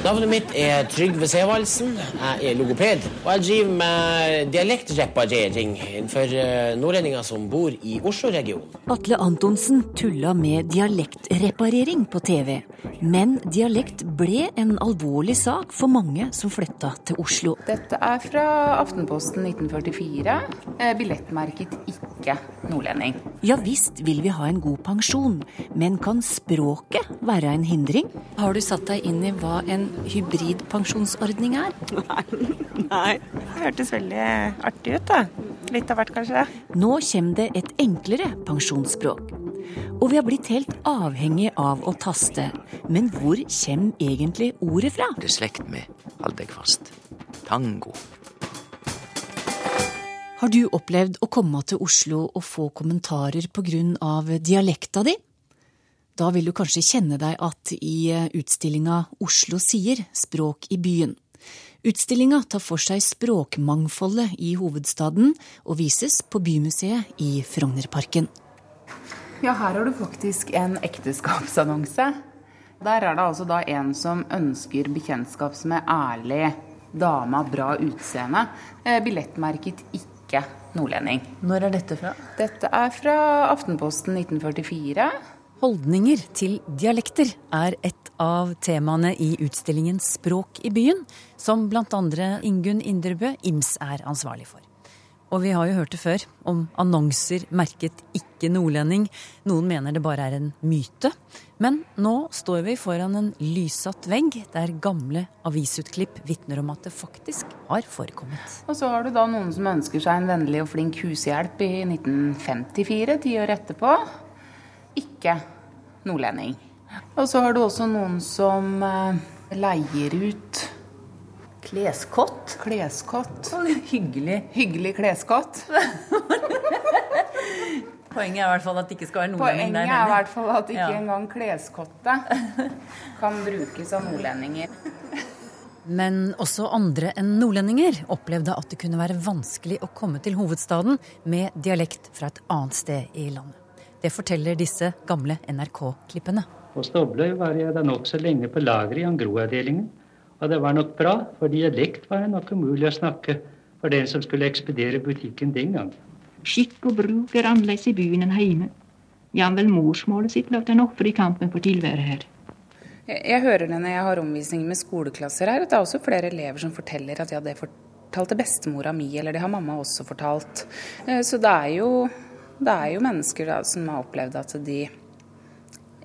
Navnet mitt er Trygve Sevaldsen. Jeg er logoped. Og jeg driver med dialektreparering for eh, nordlendinger som bor i Oslo-regionen. Atle Antonsen tulla med dialektreparering på TV. Men dialekt ble en alvorlig sak for mange som flytta til Oslo. Dette er fra Aftenposten 1944. Eh, billettmerket ikke nordlending. Ja visst vil vi ha en god pensjon, men kan språket være en hindring? Har du satt deg inn i hva en hybridpensjonsordning er? Nei. Nei. Det hørtes veldig artig ut, da. Litt av hvert, kanskje. Nå kommer det et enklere pensjonsspråk. Og vi har blitt helt avhengig av å taste. Men hvor kommer egentlig ordet fra? Det er slekt med, hold deg fast, tango. Har du opplevd å komme til Oslo og få kommentarer pga. dialekta di? Da vil du kanskje kjenne deg at i utstillinga Oslo sier språk i byen. Utstillinga tar for seg språkmangfoldet i hovedstaden og vises på Bymuseet i Frognerparken. Ja, her har du faktisk en ekteskapsannonse. Der er det altså da en som ønsker bekjentskap er ærlig dame av bra utseende. Eh, billettmerket ikke nordlending. Når er dette fra? Dette er fra Aftenposten 1944. Holdninger til dialekter er et av temaene i utstillingen Språk i byen, som bl.a. Ingunn Indrebø Ims er ansvarlig for. Og vi har jo hørt det før, om annonser merket 'ikke nordlending'. Noen mener det bare er en myte. Men nå står vi foran en lyssatt vegg der gamle avisutklipp vitner om at det faktisk har forekommet. Og så har du da noen som ønsker seg en vennlig og flink hushjelp i 1954, ti år etterpå. Ikke nordlending. Og så har du også noen som eh, leier ut Kleskott? kleskott. Hyggelig. Hyggelig kleskott. Poenget er i hvert fall at det ikke skal være nordlending Poenget er i hvert fall at ikke Ja. engang kleskottet kan brukes av nordlendinger. Men også andre enn nordlendinger opplevde at det kunne være vanskelig å komme til hovedstaden med dialekt fra et annet sted i landet. Det forteller disse gamle NRK-klippene. Hos Doble var jeg da nokså lenge på lageret i Angro-avdelingen. Og det var nok bra, for dialekt var det nok umulig å snakke for den som skulle ekspedere butikken den gang. Skikk og bruk er annerledes i byen enn hjemme. Jamvel morsmålet sitt lot en ofre i kampen for tilværet her. Jeg, jeg hører det når jeg har omvisning med skoleklasser her, at det er også flere elever som forteller at ja, det fortalte bestemora mi, eller det har mamma også fortalt. Eh, Så det er jo, det er jo mennesker da, som har opplevd at de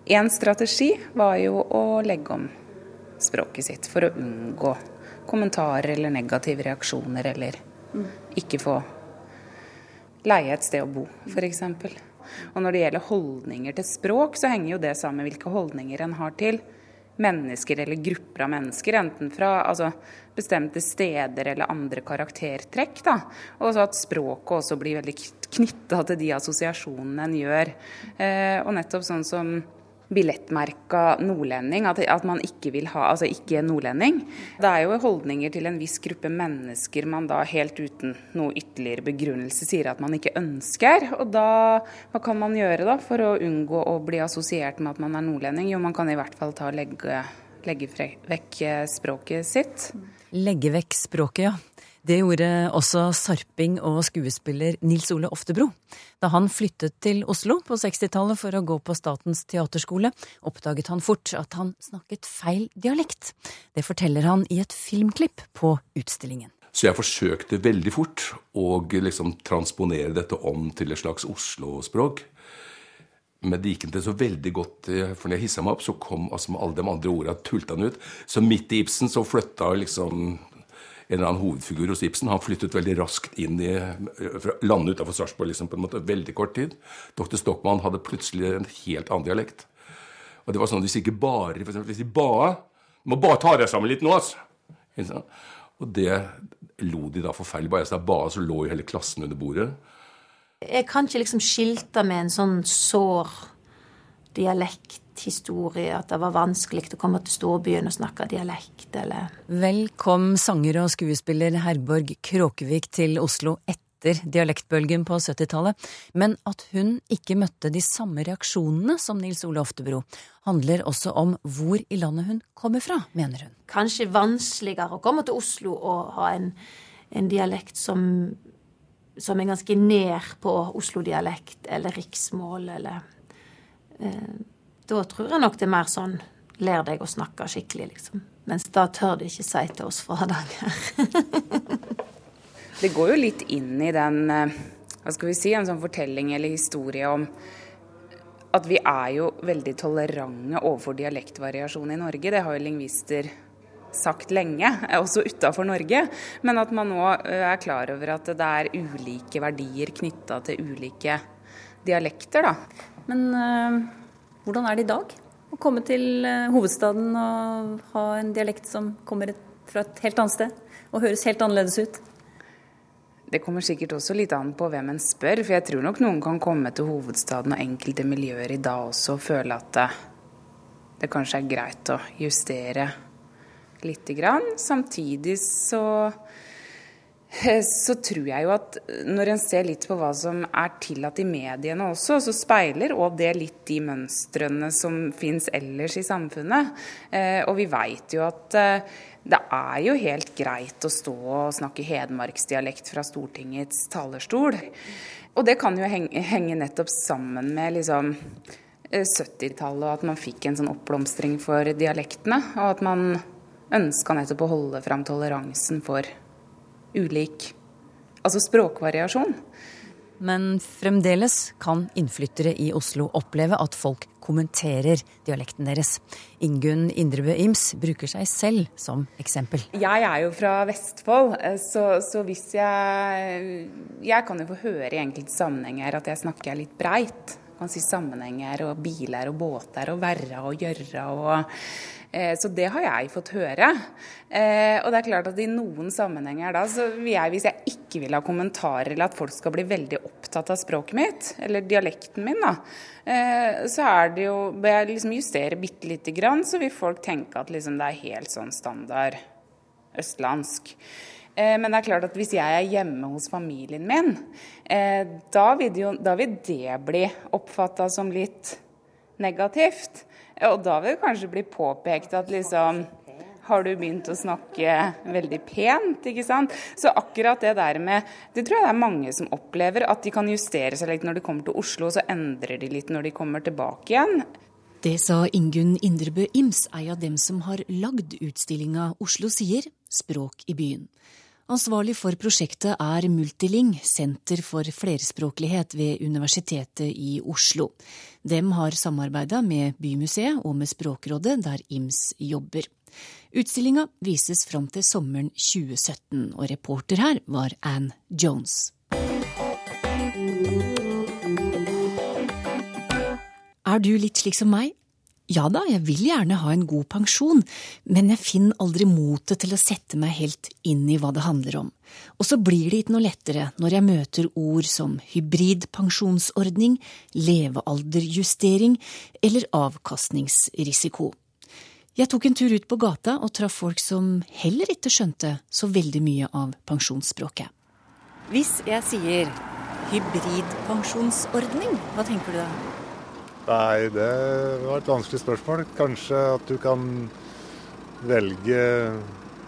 En strategi var jo å legge om språket sitt for å unngå kommentarer eller negative reaksjoner, eller ikke få leie et sted å bo, f.eks. Og når det gjelder holdninger til språk, så henger jo det sammen med hvilke holdninger en har til mennesker eller grupper av mennesker, enten fra altså, bestemte steder eller andre karaktertrekk. Da. Og at språket også blir veldig knytta til de assosiasjonene en gjør. Eh, og nettopp sånn som billettmerka nordlending, at, at man ikke vil ha, altså ikke nordlending. Det er jo holdninger til en viss gruppe mennesker man da helt uten noe ytterligere begrunnelse sier at man ikke ønsker. Og da, hva kan man gjøre da for å unngå å bli assosiert med at man er nordlending? Jo, man kan i hvert fall ta og legge, legge vekk eh, språket sitt. Legge vekk språket, ja. Det gjorde også sarping og skuespiller Nils Ole Oftebro. Da han flyttet til Oslo på 60-tallet for å gå på Statens teaterskole, oppdaget han fort at han snakket feil dialekt. Det forteller han i et filmklipp på utstillingen. Så jeg forsøkte veldig fort å liksom transponere dette om til et slags Oslo-språk. Men det gikk ikke så veldig godt, eh, for når jeg hissa meg opp, så kom altså med alle de andre orda tultende ut. Så midt i Ibsen så flytta liksom en eller annen hovedfigur hos Ibsen. Han flyttet veldig raskt inn i landet utafor Sarpsborg liksom, på en måte, veldig kort tid. Dr. Stockmann hadde plutselig en helt annen dialekt. Og det var sånn at hvis ikke bare for eksempel, Hvis de ba Må bare ta deg sammen litt nå, altså. Og det lo de da forferdelig. Bare jeg ba, så lå jo hele klassen under bordet. Jeg kan ikke liksom skilte med en sånn sår dialekthistorie, at det var vanskelig å komme til storbyen og snakke dialekt, eller Vel kom sanger og skuespiller Herborg Kråkevik til Oslo etter dialektbølgen på 70-tallet, men at hun ikke møtte de samme reaksjonene som Nils Ole Oftebro, handler også om hvor i landet hun kommer fra, mener hun. Kanskje vanskeligere å komme til Oslo og ha en, en dialekt som, som er ganske nær på Oslo-dialekt eller riksmål eller eh, Da tror jeg nok det er mer sånn lær deg å snakke skikkelig, liksom. Mens da tør de ikke si til oss fra Hardanger. det går jo litt inn i den, eh, hva skal vi si, en sånn fortelling eller historie om at vi er jo veldig tolerante overfor dialektvariasjon i Norge. Det har jo lingvister sagt lenge, også utafor Norge. Men at man nå eh, er klar over at det er ulike verdier knytta til ulike dialekter, da. Men øh, hvordan er det i dag? Å komme til eh, hovedstaden og ha en dialekt som kommer fra et helt annet sted og høres helt annerledes ut? Det kommer sikkert også litt an på hvem en spør, for jeg tror nok noen kan komme til hovedstaden og enkelte miljøer i dag også og føle at det, det kanskje er greit å justere lite grann. Samtidig så så tror jeg jo at når en ser litt på hva som er tillatt i mediene også, så speiler òg det litt de mønstrene som fins ellers i samfunnet. Eh, og vi veit jo at eh, det er jo helt greit å stå og snakke hedmarksdialekt fra Stortingets talerstol. Og det kan jo henge, nettopp sammen med liksom 70-tallet, og at man fikk en sånn oppblomstring for dialektene. Og at man ønska nettopp å holde fram toleransen for ulik altså språkvariasjon. Men fremdeles kan innflyttere i Oslo oppleve at folk kommenterer dialekten deres. Ingunn Indrebø Ims bruker seg selv som eksempel. Jeg er jo fra Vestfold, eh, så, så hvis jeg Jeg kan jo få høre i enkelte sammenhenger at jeg snakker litt breit. Jeg kan si sammenhenger og biler og båter og verra og gjørra og så det har jeg fått høre. Eh, og det er klart at i noen sammenhenger da, så vil jeg, hvis jeg ikke vil ha kommentarer eller at folk skal bli veldig opptatt av språket mitt, eller dialekten min, da, eh, så er det jo Bør jeg liksom justere bitte lite grann, så vil folk tenke at liksom det er helt sånn standard østlandsk. Men det er klart at hvis jeg er hjemme hos familien min, da vil, det, jo, da vil det bli oppfatta som litt negativt. Og da vil det kanskje bli påpekt at liksom har du begynt å snakke veldig pent, ikke sant. Så akkurat det der med Det tror jeg det er mange som opplever, at de kan justere seg litt når de kommer til Oslo, og så endrer de litt når de kommer tilbake igjen. Det sa Ingunn Indrebø Ims, ei av dem som har lagd utstillinga Oslo sier språk i byen. Ansvarlig for prosjektet er Multiling, senter for flerspråklighet ved Universitetet i Oslo. Dem har samarbeida med Bymuseet og med Språkrådet, der IMS jobber. Utstillinga vises fram til sommeren 2017, og reporter her var Ann Jones. Er du litt slik som meg? Ja da, jeg vil gjerne ha en god pensjon, men jeg finner aldri motet til å sette meg helt inn i hva det handler om. Og så blir det ikke noe lettere når jeg møter ord som hybridpensjonsordning, levealderjustering eller avkastningsrisiko. Jeg tok en tur ut på gata og traff folk som heller ikke skjønte så veldig mye av pensjonsspråket. Hvis jeg sier hybridpensjonsordning, hva tenker du da? Nei, det var et vanskelig spørsmål. Kanskje at du kan velge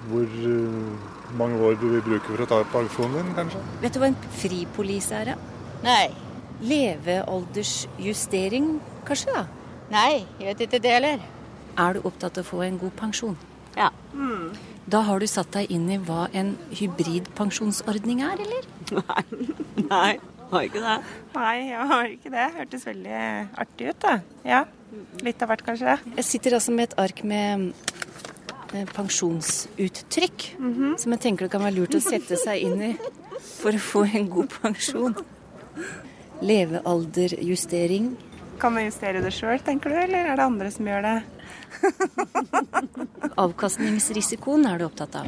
hvor eh, mange år du vil bruke for å ta ut pensjonen din, kanskje. Vet du hva en fripolise er? da? Nei. Levealdersjustering, kanskje? da? Nei, jeg vet ikke det heller. Er du opptatt av å få en god pensjon? Ja. Mm. Da har du satt deg inn i hva en hybridpensjonsordning er, eller? Nei. Nei. Har ikke det? Nei, jeg har ikke det. Hørtes veldig artig ut, da. Ja. Litt av hvert, kanskje. Jeg sitter altså med et ark med eh, pensjonsuttrykk, mm -hmm. som jeg tenker det kan være lurt å sette seg inn i for å få en god pensjon. Levealderjustering. Kan man justere det sjøl, tenker du, eller er det andre som gjør det? Avkastningsrisikoen er du opptatt av?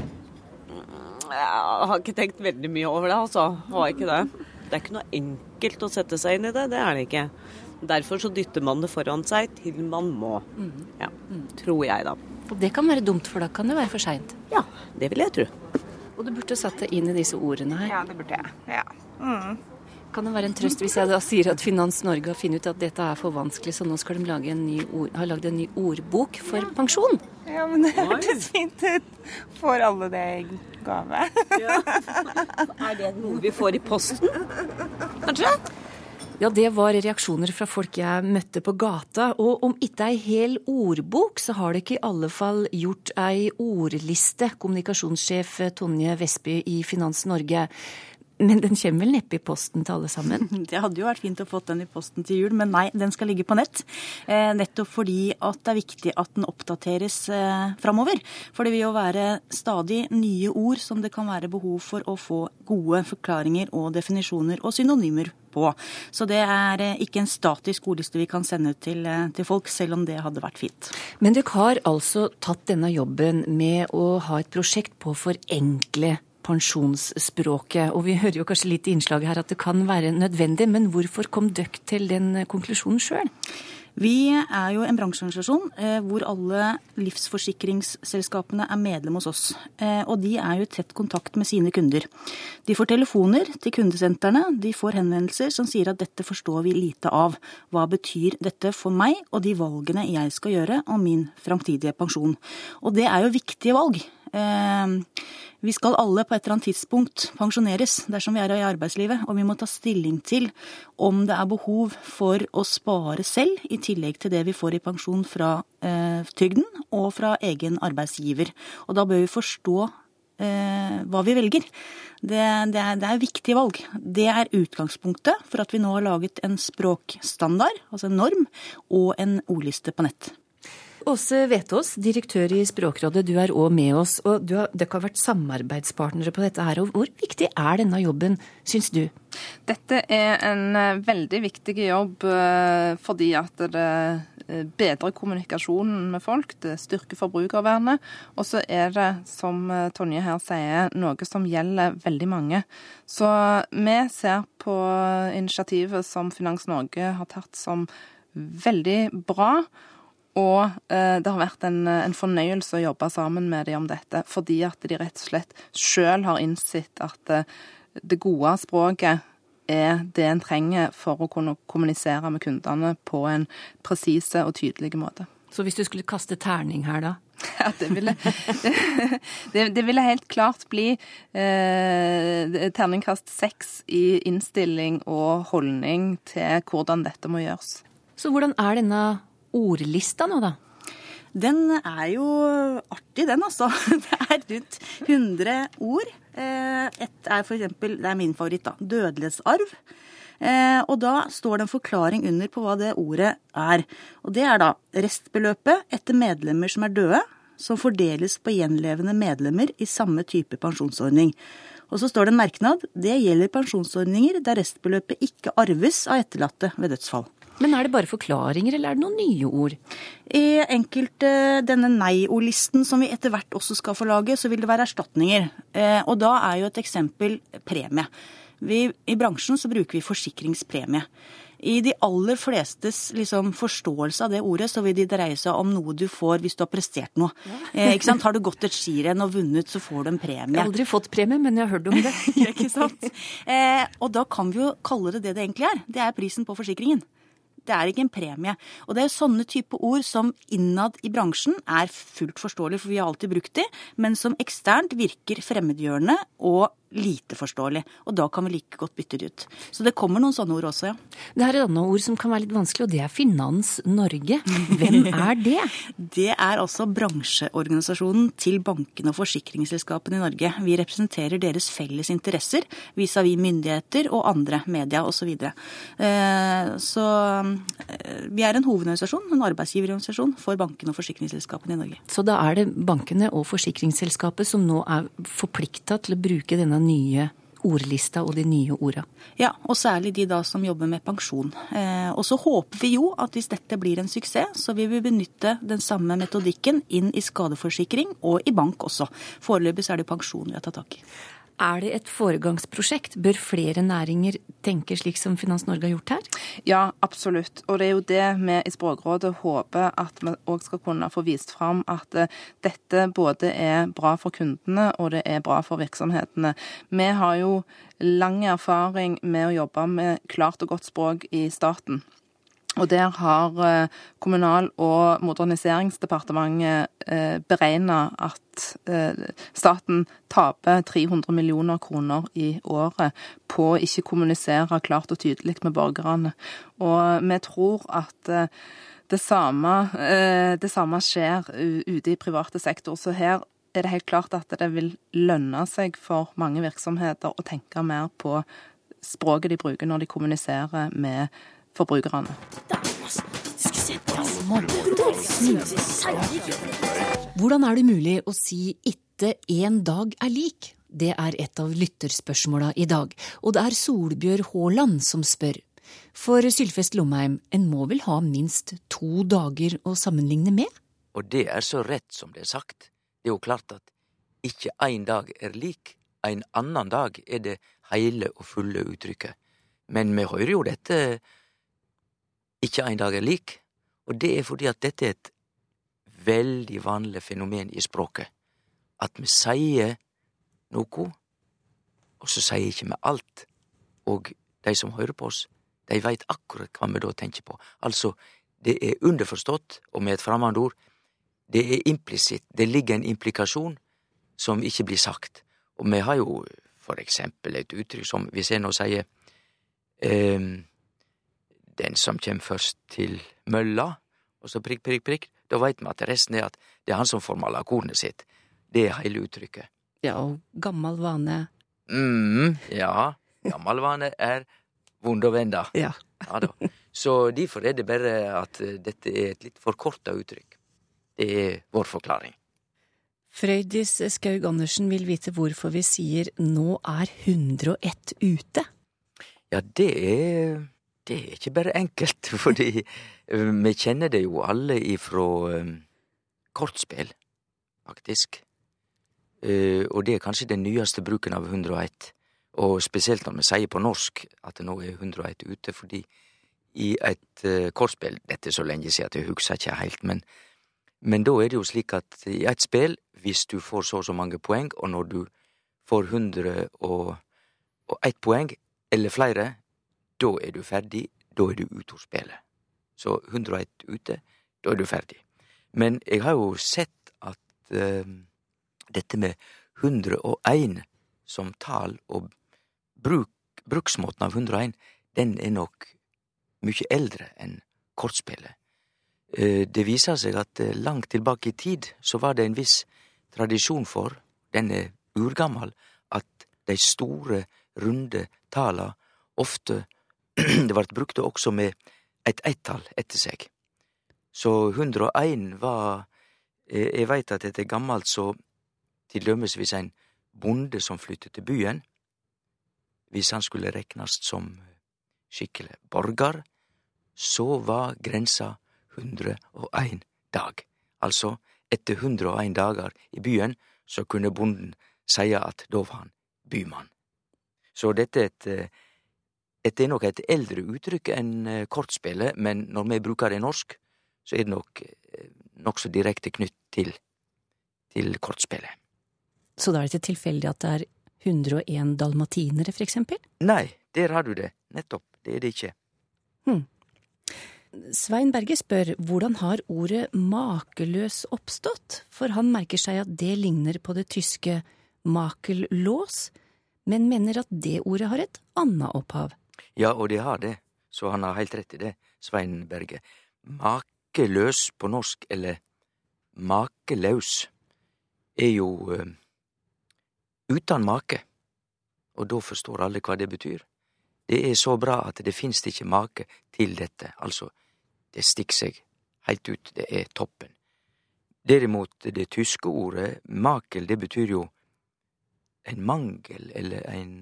Jeg har ikke tenkt veldig mye over det, altså. Har ikke det. Det er ikke noe enkelt å sette seg inn i det, det er det ikke. Derfor så dytter man det foran seg til man må. Mm. Ja, Tror jeg, da. Og det kan være dumt, for da kan det være for seint. Ja, det vil jeg tro. Og du burde satt deg inn i disse ordene her. Ja, det burde jeg. Ja. Mm. Kan det være en trøst hvis jeg da sier at Finans Norge har funnet ut at dette er for vanskelig, så nå skal de lage en ny ord, har lagd en ny ordbok for pensjon? Ja, men det hørtes fint ut. Får alle det i gave? Er det noe vi får i posten? Kanskje? Ja, det var reaksjoner fra folk jeg møtte på gata. Og om ikke ei hel ordbok, så har det ikke i alle fall gjort ei ordliste, kommunikasjonssjef Tonje Vestby i Finans Norge. Men den kommer vel neppe i posten til alle sammen? Det hadde jo vært fint å få den i posten til jul, men nei, den skal ligge på nett. Eh, nettopp fordi at det er viktig at den oppdateres eh, framover. For det vil jo være stadig nye ord som det kan være behov for å få gode forklaringer og definisjoner og synonymer på. Så det er eh, ikke en statisk ordliste vi kan sende til, eh, til folk, selv om det hadde vært fint. Men dere har altså tatt denne jobben med å ha et prosjekt på å forenkle pensjonsspråket. Og vi hører jo kanskje litt i innslaget her at det kan være nødvendig, men hvorfor kom dere til den konklusjonen sjøl? Vi er jo en bransjeorganisasjon eh, hvor alle livsforsikringsselskapene er medlem hos oss. Eh, og de er jo i tett kontakt med sine kunder. De får telefoner til kundesentrene, de får henvendelser som sier at dette forstår vi lite av. Hva betyr dette for meg og de valgene jeg skal gjøre om min framtidige pensjon? Og det er jo viktige valg. Eh, vi skal alle på et eller annet tidspunkt pensjoneres dersom vi er i arbeidslivet, og vi må ta stilling til om det er behov for å spare selv, i tillegg til det vi får i pensjon fra eh, trygden og fra egen arbeidsgiver. Og da bør vi forstå eh, hva vi velger. Det, det, er, det er viktige valg. Det er utgangspunktet for at vi nå har laget en språkstandard, altså en norm, og en ordliste på nett. Åse Vetås, direktør i Språkrådet, du er òg med oss. og du har, Dere har vært samarbeidspartnere på dette. her, og Hvor viktig er denne jobben, syns du? Dette er en eh, veldig viktig jobb eh, fordi at det eh, bedrer kommunikasjonen med folk, det styrker forbrukervernet. Og så er det, som Tonje her sier, noe som gjelder veldig mange. Så vi ser på initiativet som Finans Norge har tatt som veldig bra. Og eh, det har vært en, en, fornøyelse å jobbe sammen med dem om dette, fordi at de rett og slett sjøl har innsett at eh, det gode språket er det en trenger for å kunne kommunisere med kundene på en presis og tydelig måte. Så hvis du skulle kaste terning her, da? Ja, det ville, det, det ville helt klart bli eh, terningkast seks i innstilling og holdning til hvordan dette må gjøres. Så hvordan er denne ordlista nå, da? Den er jo artig, den altså. Det er rundt 100 ord. Et ett er f.eks. Det er min favoritt, da. Dødelighetsarv. Eh, og da står det en forklaring under på hva det ordet er. Og det er da restbeløpet etter medlemmer som er døde, som fordeles på gjenlevende medlemmer i samme type pensjonsordning. Og så står det en merknad. Det gjelder pensjonsordninger der restbeløpet ikke arves av etterlatte ved dødsfall. Men er det bare forklaringer, eller er det noen nye ord? I enkelte denne nei-ordlisten som vi etter hvert også skal få lage, så vil det være erstatninger. Eh, og da er jo et eksempel premie. Vi, I bransjen så bruker vi forsikringspremie. I de aller flestes liksom, forståelse av det ordet, så vil det dreie seg om noe du får hvis du har prestert noe. Ja. Eh? Har du gått et skirenn og vunnet, så får du en premie. Jeg har aldri fått premie, men jeg har hørt om det. ikke sant? Eh, og da kan vi jo kalle det det det egentlig er. Det er prisen på forsikringen. Det er ikke en premie. Og det er sånne type ord som innad i bransjen er fullt forståelig, for vi har alltid brukt de, men som eksternt virker fremmedgjørende og lite forståelig. Og da kan vi like godt bytte det ut. Så det kommer noen sånne ord også, ja. Det er et annet ord som kan være litt vanskelig, og det er Finans Norge. Hvem er det? det er altså bransjeorganisasjonen til bankene og forsikringsselskapene i Norge. Vi representerer deres felles interesser vis-à-vis -vis myndigheter og andre media osv. Så, videre. Eh, så eh, vi er en hovedorganisasjon, en arbeidsgiverorganisasjon for bankene og forsikringsselskapene i Norge. Så da er det bankene og forsikringsselskapet som nå er forplikta til å bruke denne nye ordlista og de nye orda. Ja, og særlig de da som jobber med pensjon. Eh, og så håper vi jo at hvis dette blir en suksess, så vil vi benytte den samme metodikken inn i skadeforsikring og i bank også. Foreløpig så er det pensjon vi har tatt tak i. Er det et foregangsprosjekt? Bør flere næringer tenke slik som Finans Norge har gjort her? Ja, absolutt. Og det er jo det vi i Språkrådet håper at vi òg skal kunne få vist fram. At eh, dette både er bra for kundene og det er bra for virksomhetene. Vi har jo lang erfaring med å jobbe med klart og godt språk i staten. Og der har eh, Kommunal- og moderniseringsdepartementet eh, beregna at eh, staten taper 300 millioner kroner i året på å ikke kommunisere klart og tydelig med borgerne. Og vi tror at det samme, det samme skjer ute i private sektor. Så her er det helt klart at det vil lønne seg for mange virksomheter å tenke mer på språket de bruker når de kommuniserer med forbrukerne. Hvordan er det mulig å si 'itte en dag er lik'? Det er et av lytterspørsmåla i dag, og det er Solbjørg Haaland som spør. For Sylfest Lomheim, en må vel ha minst to dager å sammenligne med? Og det er så rett som det er sagt. Det er jo klart at ikke én dag er lik. En annen dag er det hele og fulle uttrykket. Men vi hører jo dette ikke en dag er lik, og det er fordi at dette er et veldig vanlig fenomen i språket. At vi sier noe, og så sier ikke vi alt. Og de som hører på oss, de veit akkurat hva vi da tenker på. Altså, det er underforstått, og med et fremmedord, det er implisitt, det ligger en implikasjon som ikke blir sagt. Og vi har jo for eksempel et uttrykk som hvis jeg nå sier um, den som kjem først til mølla, og så prikk, prikk, prikk, da veit vi at resten er at det er han som får mala kornet sitt. Det er hele uttrykket. Ja, og gammal vane mm, Ja, gammal vane er vond å vende. Ja. ja da. Så derfor er det bare at eh, dette er et litt forkorta uttrykk. Det er vår forklaring. Frøydis Skaug Andersen vil vite hvorfor vi sier 'nå er 101 ute'. Ja, det er det er ikke bare enkelt, fordi eh, vi kjenner det jo alle ifra um, kortspill, faktisk. Uh, og det er kanskje den nyeste bruken av 101. Og spesielt når vi sier på norsk at det nå er 101 ute, fordi i et kortspill Dette er så lenge siden at jeg husker ikke helt, men, men da er det jo slik at i et spill, hvis du får så og så mange poeng, og når du får 101 poeng eller flere, da er du ferdig, da er du ute av spillet. Så 101 ute, da er du ferdig. Men jeg har jo sett at uh, dette med 101 som tall og bruk, bruksmåten av 101, den er nok mye eldre enn kortspillet. Uh, det viser seg at uh, langt tilbake i tid så var det en viss tradisjon for, den er urgammal, at de store, runde tala ofte det vart brukt også med eit eittal etter seg. Så 101 var jeg Eg veit at dette er gammalt, så til dømes hvis ein bonde som flyttet til byen, hvis han skulle reknast som skikkelig borgar, så var grensa 101 dag. Altså, etter 101 dager i byen, så kunne bonden seie at da var han bymann. Så dette er et eh, dette er nok et eldre uttrykk enn eh, kortspillet, men når vi bruker det i norsk, så er det nok eh, nokså direkte knytt til, til kortspillet. Så da er det ikke tilfeldig at det er 101 dalmatinere, for eksempel? Nei, der har du det. Nettopp. Det er det ikke. Hmm. Svein Berge spør hvordan har ordet makeløs oppstått, for han merker seg at det ligner på det tyske makellås, men mener at det ordet har et annet opphav. Ja, og det har det, så han har helt rett i det, Svein Berge. Makeløs på norsk, eller makelaus, er jo uh, uten make, og da forstår alle hva det betyr. Det er så bra at det finst ikke make til dette, altså, det stikker seg heilt ut, det er toppen. Derimot, det tyske ordet makel, det betyr jo en mangel eller en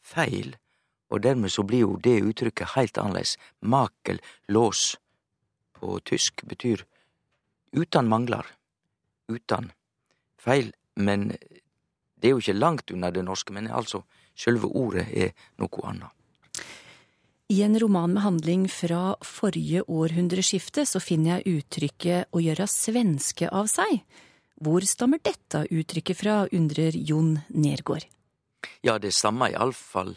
feil og dermed så blir jo det uttrykket heilt annerledes. Makel, lås, på tysk betyr utan manglar, utan feil, men Det er jo ikke langt unna det norske, men altså, sjølve ordet er noe annet. I en roman med handling fra forrige århundreskifte så finner jeg uttrykket 'å gjøre svenske av seg'. Hvor stammer dette uttrykket fra, undrer Jon Nergård. Ja, det stammer iallfall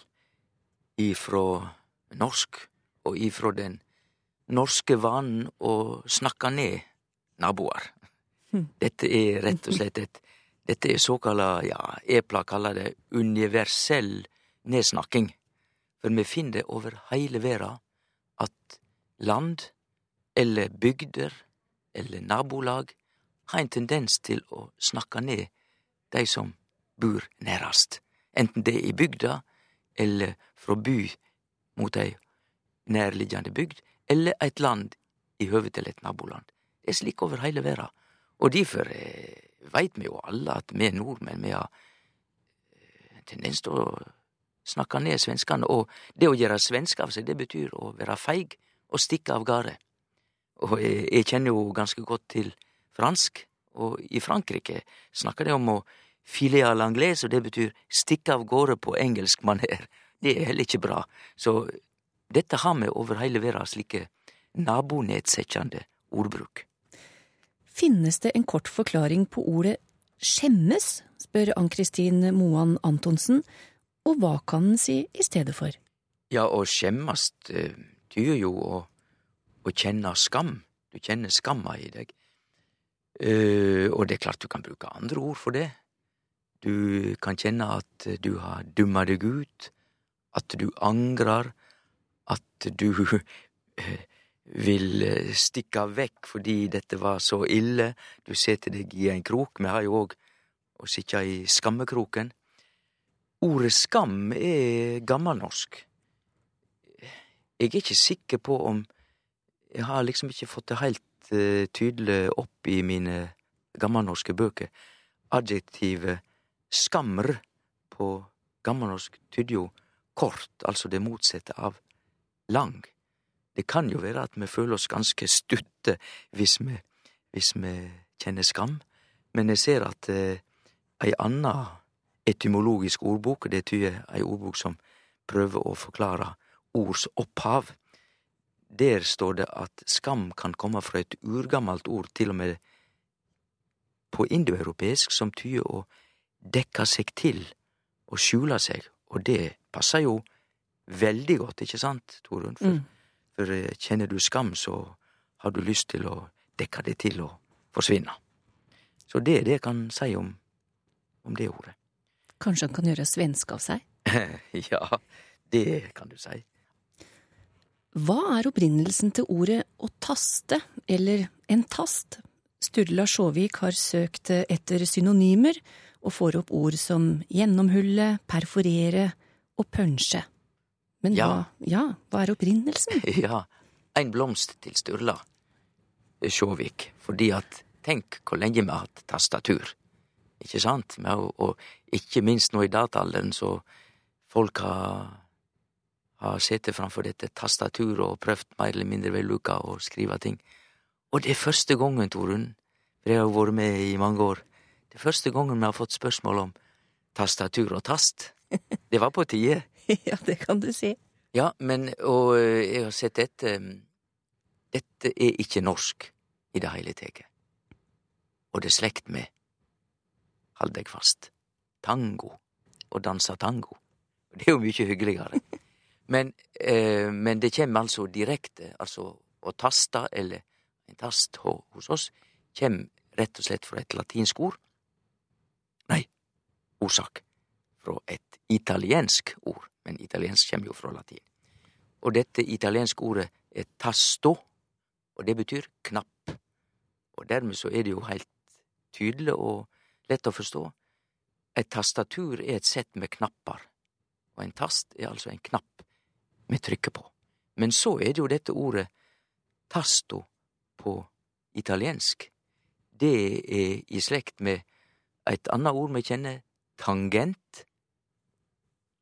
ifra norsk, og ifra den norske vanen å snakke ned naboer. Hm. Dette er rett og slett et Dette er såkalla, ja, Epla kaller det universell nedsnakking. For vi finner det over heile verda at land eller bygder eller nabolag har en tendens til å snakke ned dei som bor nærast. Enten det er i bygda eller frå by mot ei nærliggjande bygd, eller eit land i høve til et naboland. Det er slik over heile verda. Og difor eh, veit vi jo alle at vi nordmenn vi har en tendens til å snakke ned svenskene, Og det å gjøre svenske av seg, det betyr å være feig og stikke av gårde. Og jeg, jeg kjenner jo ganske godt til fransk, og i Frankrike snakker de om å filer à l'anglaise, og det betyr stikke av gårde på engelsk maner. Det er heller ikke bra. Så dette har vi over hele verden, slike nabonedsettjande ordbruk. Finnes det en kort forklaring på ordet skjemmes, spør Ann-Kristin Moan Antonsen, og hva kan en si i stedet for? Ja, å skjemmes eh, tyder jo å, å kjenne skam. Du kjenner skamma i deg. Uh, og det er klart du kan bruke andre ord for det. Du kan kjenne at du har dumma deg ut, at du angrer, at du uh, vil stikke vekk fordi dette var så ille. Du setter deg i en krok. Vi har jo òg å sitte i skammekroken. Ordet skam er gammelnorsk. Jeg er ikke sikker på om Jeg har liksom ikke fått det helt uh, tydelig opp i mine gammelnorske bøker. Adjektivet skamr på gammelnorsk tyder jo kort, altså det motsatte av lang. Det kan jo være at vi føler oss ganske stutte hvis vi, hvis vi kjenner skam, men jeg ser at eh, ei anna etymologisk ordbok, det tyder ei ordbok som prøver å forklare ords opphav, der står det at skam kan komme fra et urgammelt ord, til og med på indoeuropeisk, som tyder å dekke seg til og skjule seg, og det passer jo veldig godt, ikke sant, Torunn? For, Mm. for eh, kjenner du skam, så har du lyst til å dekke det til og forsvinne. Så det er det jeg kan si om, om det ordet. Kanskje han kan gjøre svenske av seg? ja, det kan du si. Hva er opprinnelsen til ordet å taste, eller en tast? Sturla Sjåvik har søkt etter synonymer, og får opp ord som gjennomhulle, perforere og punsje. Men Ja. hva, ja, hva er opprinnelsen? Ja, en blomst til Sturla Sjåvik, fordi at tenk hvor lenge vi har hatt tastatur. Ikke sant? Og, Og ikke minst nå i dataalderen, så folk har, har sittet framfor dette tastaturet og prøvd mer eller mindre vellukka å skrive ting. Og det er første gangen, Torunn, for jeg har vært med i mange år, det er første gangen vi har fått spørsmål om tastatur og tast. Det var på tide. ja, det kan du si. Ja, men og eh, jeg har sett dette mm, Dette er ikke norsk i det hele tatt. Og det er slekt med, hold deg fast, tango. Å danse tango. Det er jo mye hyggeligere. Men, eh, men det kommer altså direkte, altså å taste, eller en tast hos oss, kommer rett og slett fra et latinsk ord. Nei, ordsak. Fra et italiensk ord, men italiensk kommer jo fra latin. Og dette italienske ordet er tasto, og det betyr knapp. Og dermed så er det jo heilt tydelig og lett å forstå. Et tastatur er et sett med knapper, og en tast er altså en knapp vi trykker på. Men så er det jo dette ordet tasto på italiensk. Det er i slekt med et annet ord vi kjenner, tangent,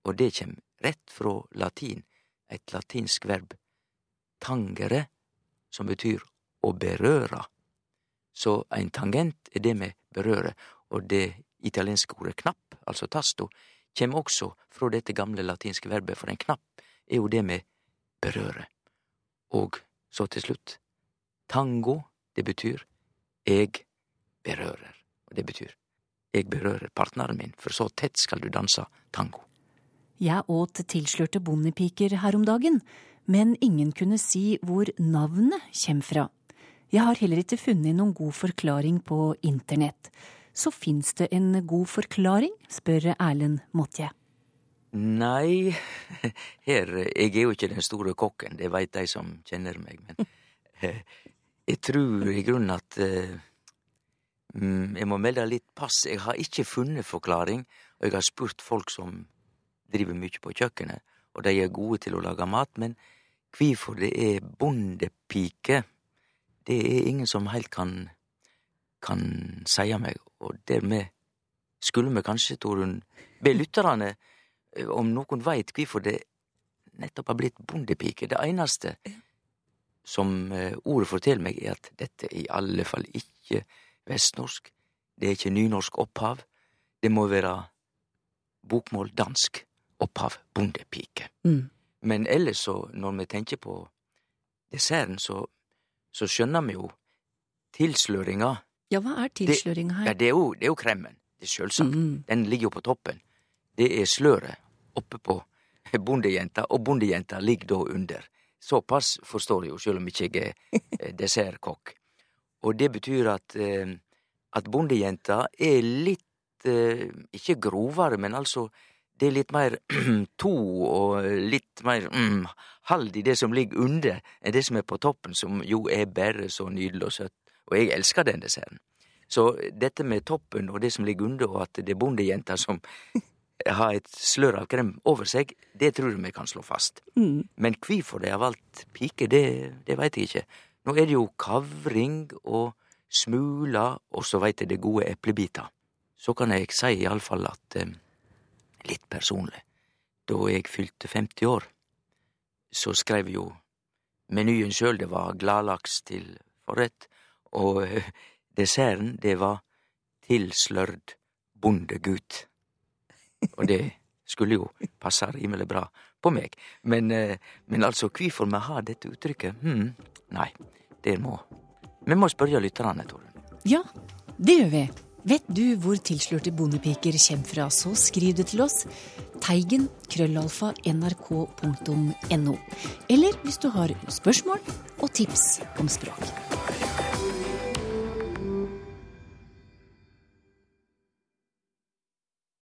og det kjem rett fra latin, et latinsk verb, tangere, som betyr å berøre. Så ein tangent er det vi berører, og det italienske ordet knapp, altså tasto, kjem også fra dette gamle latinske verbet, for en knapp er jo det med berøre. Og så til slutt, tango, det betyr eg berører. Og det betyr eg berører partneren min, for så tett skal du danse tango. Jeg åt tilslørte bondepiker her om dagen, men ingen kunne si hvor navnet kommer fra. Jeg har heller ikke funnet noen god forklaring på internett. Så fins det en god forklaring, spør Erlend Motje. Nei, her Jeg er jo ikke den store kokken, det veit de som kjenner meg, men jeg tror i grunnen at uh, jeg må melde litt pass. Jeg har ikke funnet forklaring, og jeg har spurt folk som driver mye på kjøkkenet, og de er gode til å lage mat, men hvorfor det er bondepike, det er ingen som helt kan kan seie meg, og dermed skulle vi kanskje, Torunn, be lytterne eh, om noen veit hvorfor det nettopp har blitt bondepike. Det eneste som eh, ordet forteller meg, er at dette er i alle fall ikke vestnorsk. Det er ikke nynorsk opphav. Det må være bokmål dansk opphav, bondepike. Mm. Men ellers så, når vi tenker på desserten, så, så skjønner vi jo tilsløringa. Ja, hva er tilsløringa her? Det, ja, det, er jo, det er jo kremmen. Det er sjølsagt. Mm. Den ligger jo på toppen. Det er sløret oppe på bondejenta, og bondejenta ligger da under. Såpass forstår jeg jo, sjøl om ikke jeg er dessertkokk. Og det betyr at, eh, at bondejenta er litt eh, Ikke grovere, men altså det er litt mer to og litt mer mm, hald i det som ligger under, enn det som er på toppen, som jo er bare så nydelig og søtt. Og jeg elsker den desserten. Så dette med toppen og det som ligger under, og at det er bondejenta som har et slør av krem over seg, det tror jeg vi kan slå fast. Mm. Men hvorfor de har valgt pike, det, det veit jeg ikke. Nå er det jo kavring og smuler, og så veit jeg det gode eplebiter. Så kan jeg si iallfall at eh, litt personlig. Da jeg fylte 50 år, så skrev jo menyen sjøl det var gladlaks til forrett, og desserten det var tilslørd bondegut. Og det skulle jo passe rimelig bra på meg. Men, men altså, hvorfor vi har dette uttrykket? Hm, nei, det må Vi må spørre lytterne, Torunn. Ja, det gjør vi. Vet du hvor tilslørte bondepiker kommer fra, så skriv det til oss. Teigen krøllalfa nrk.no. Eller hvis du har spørsmål og tips om språk.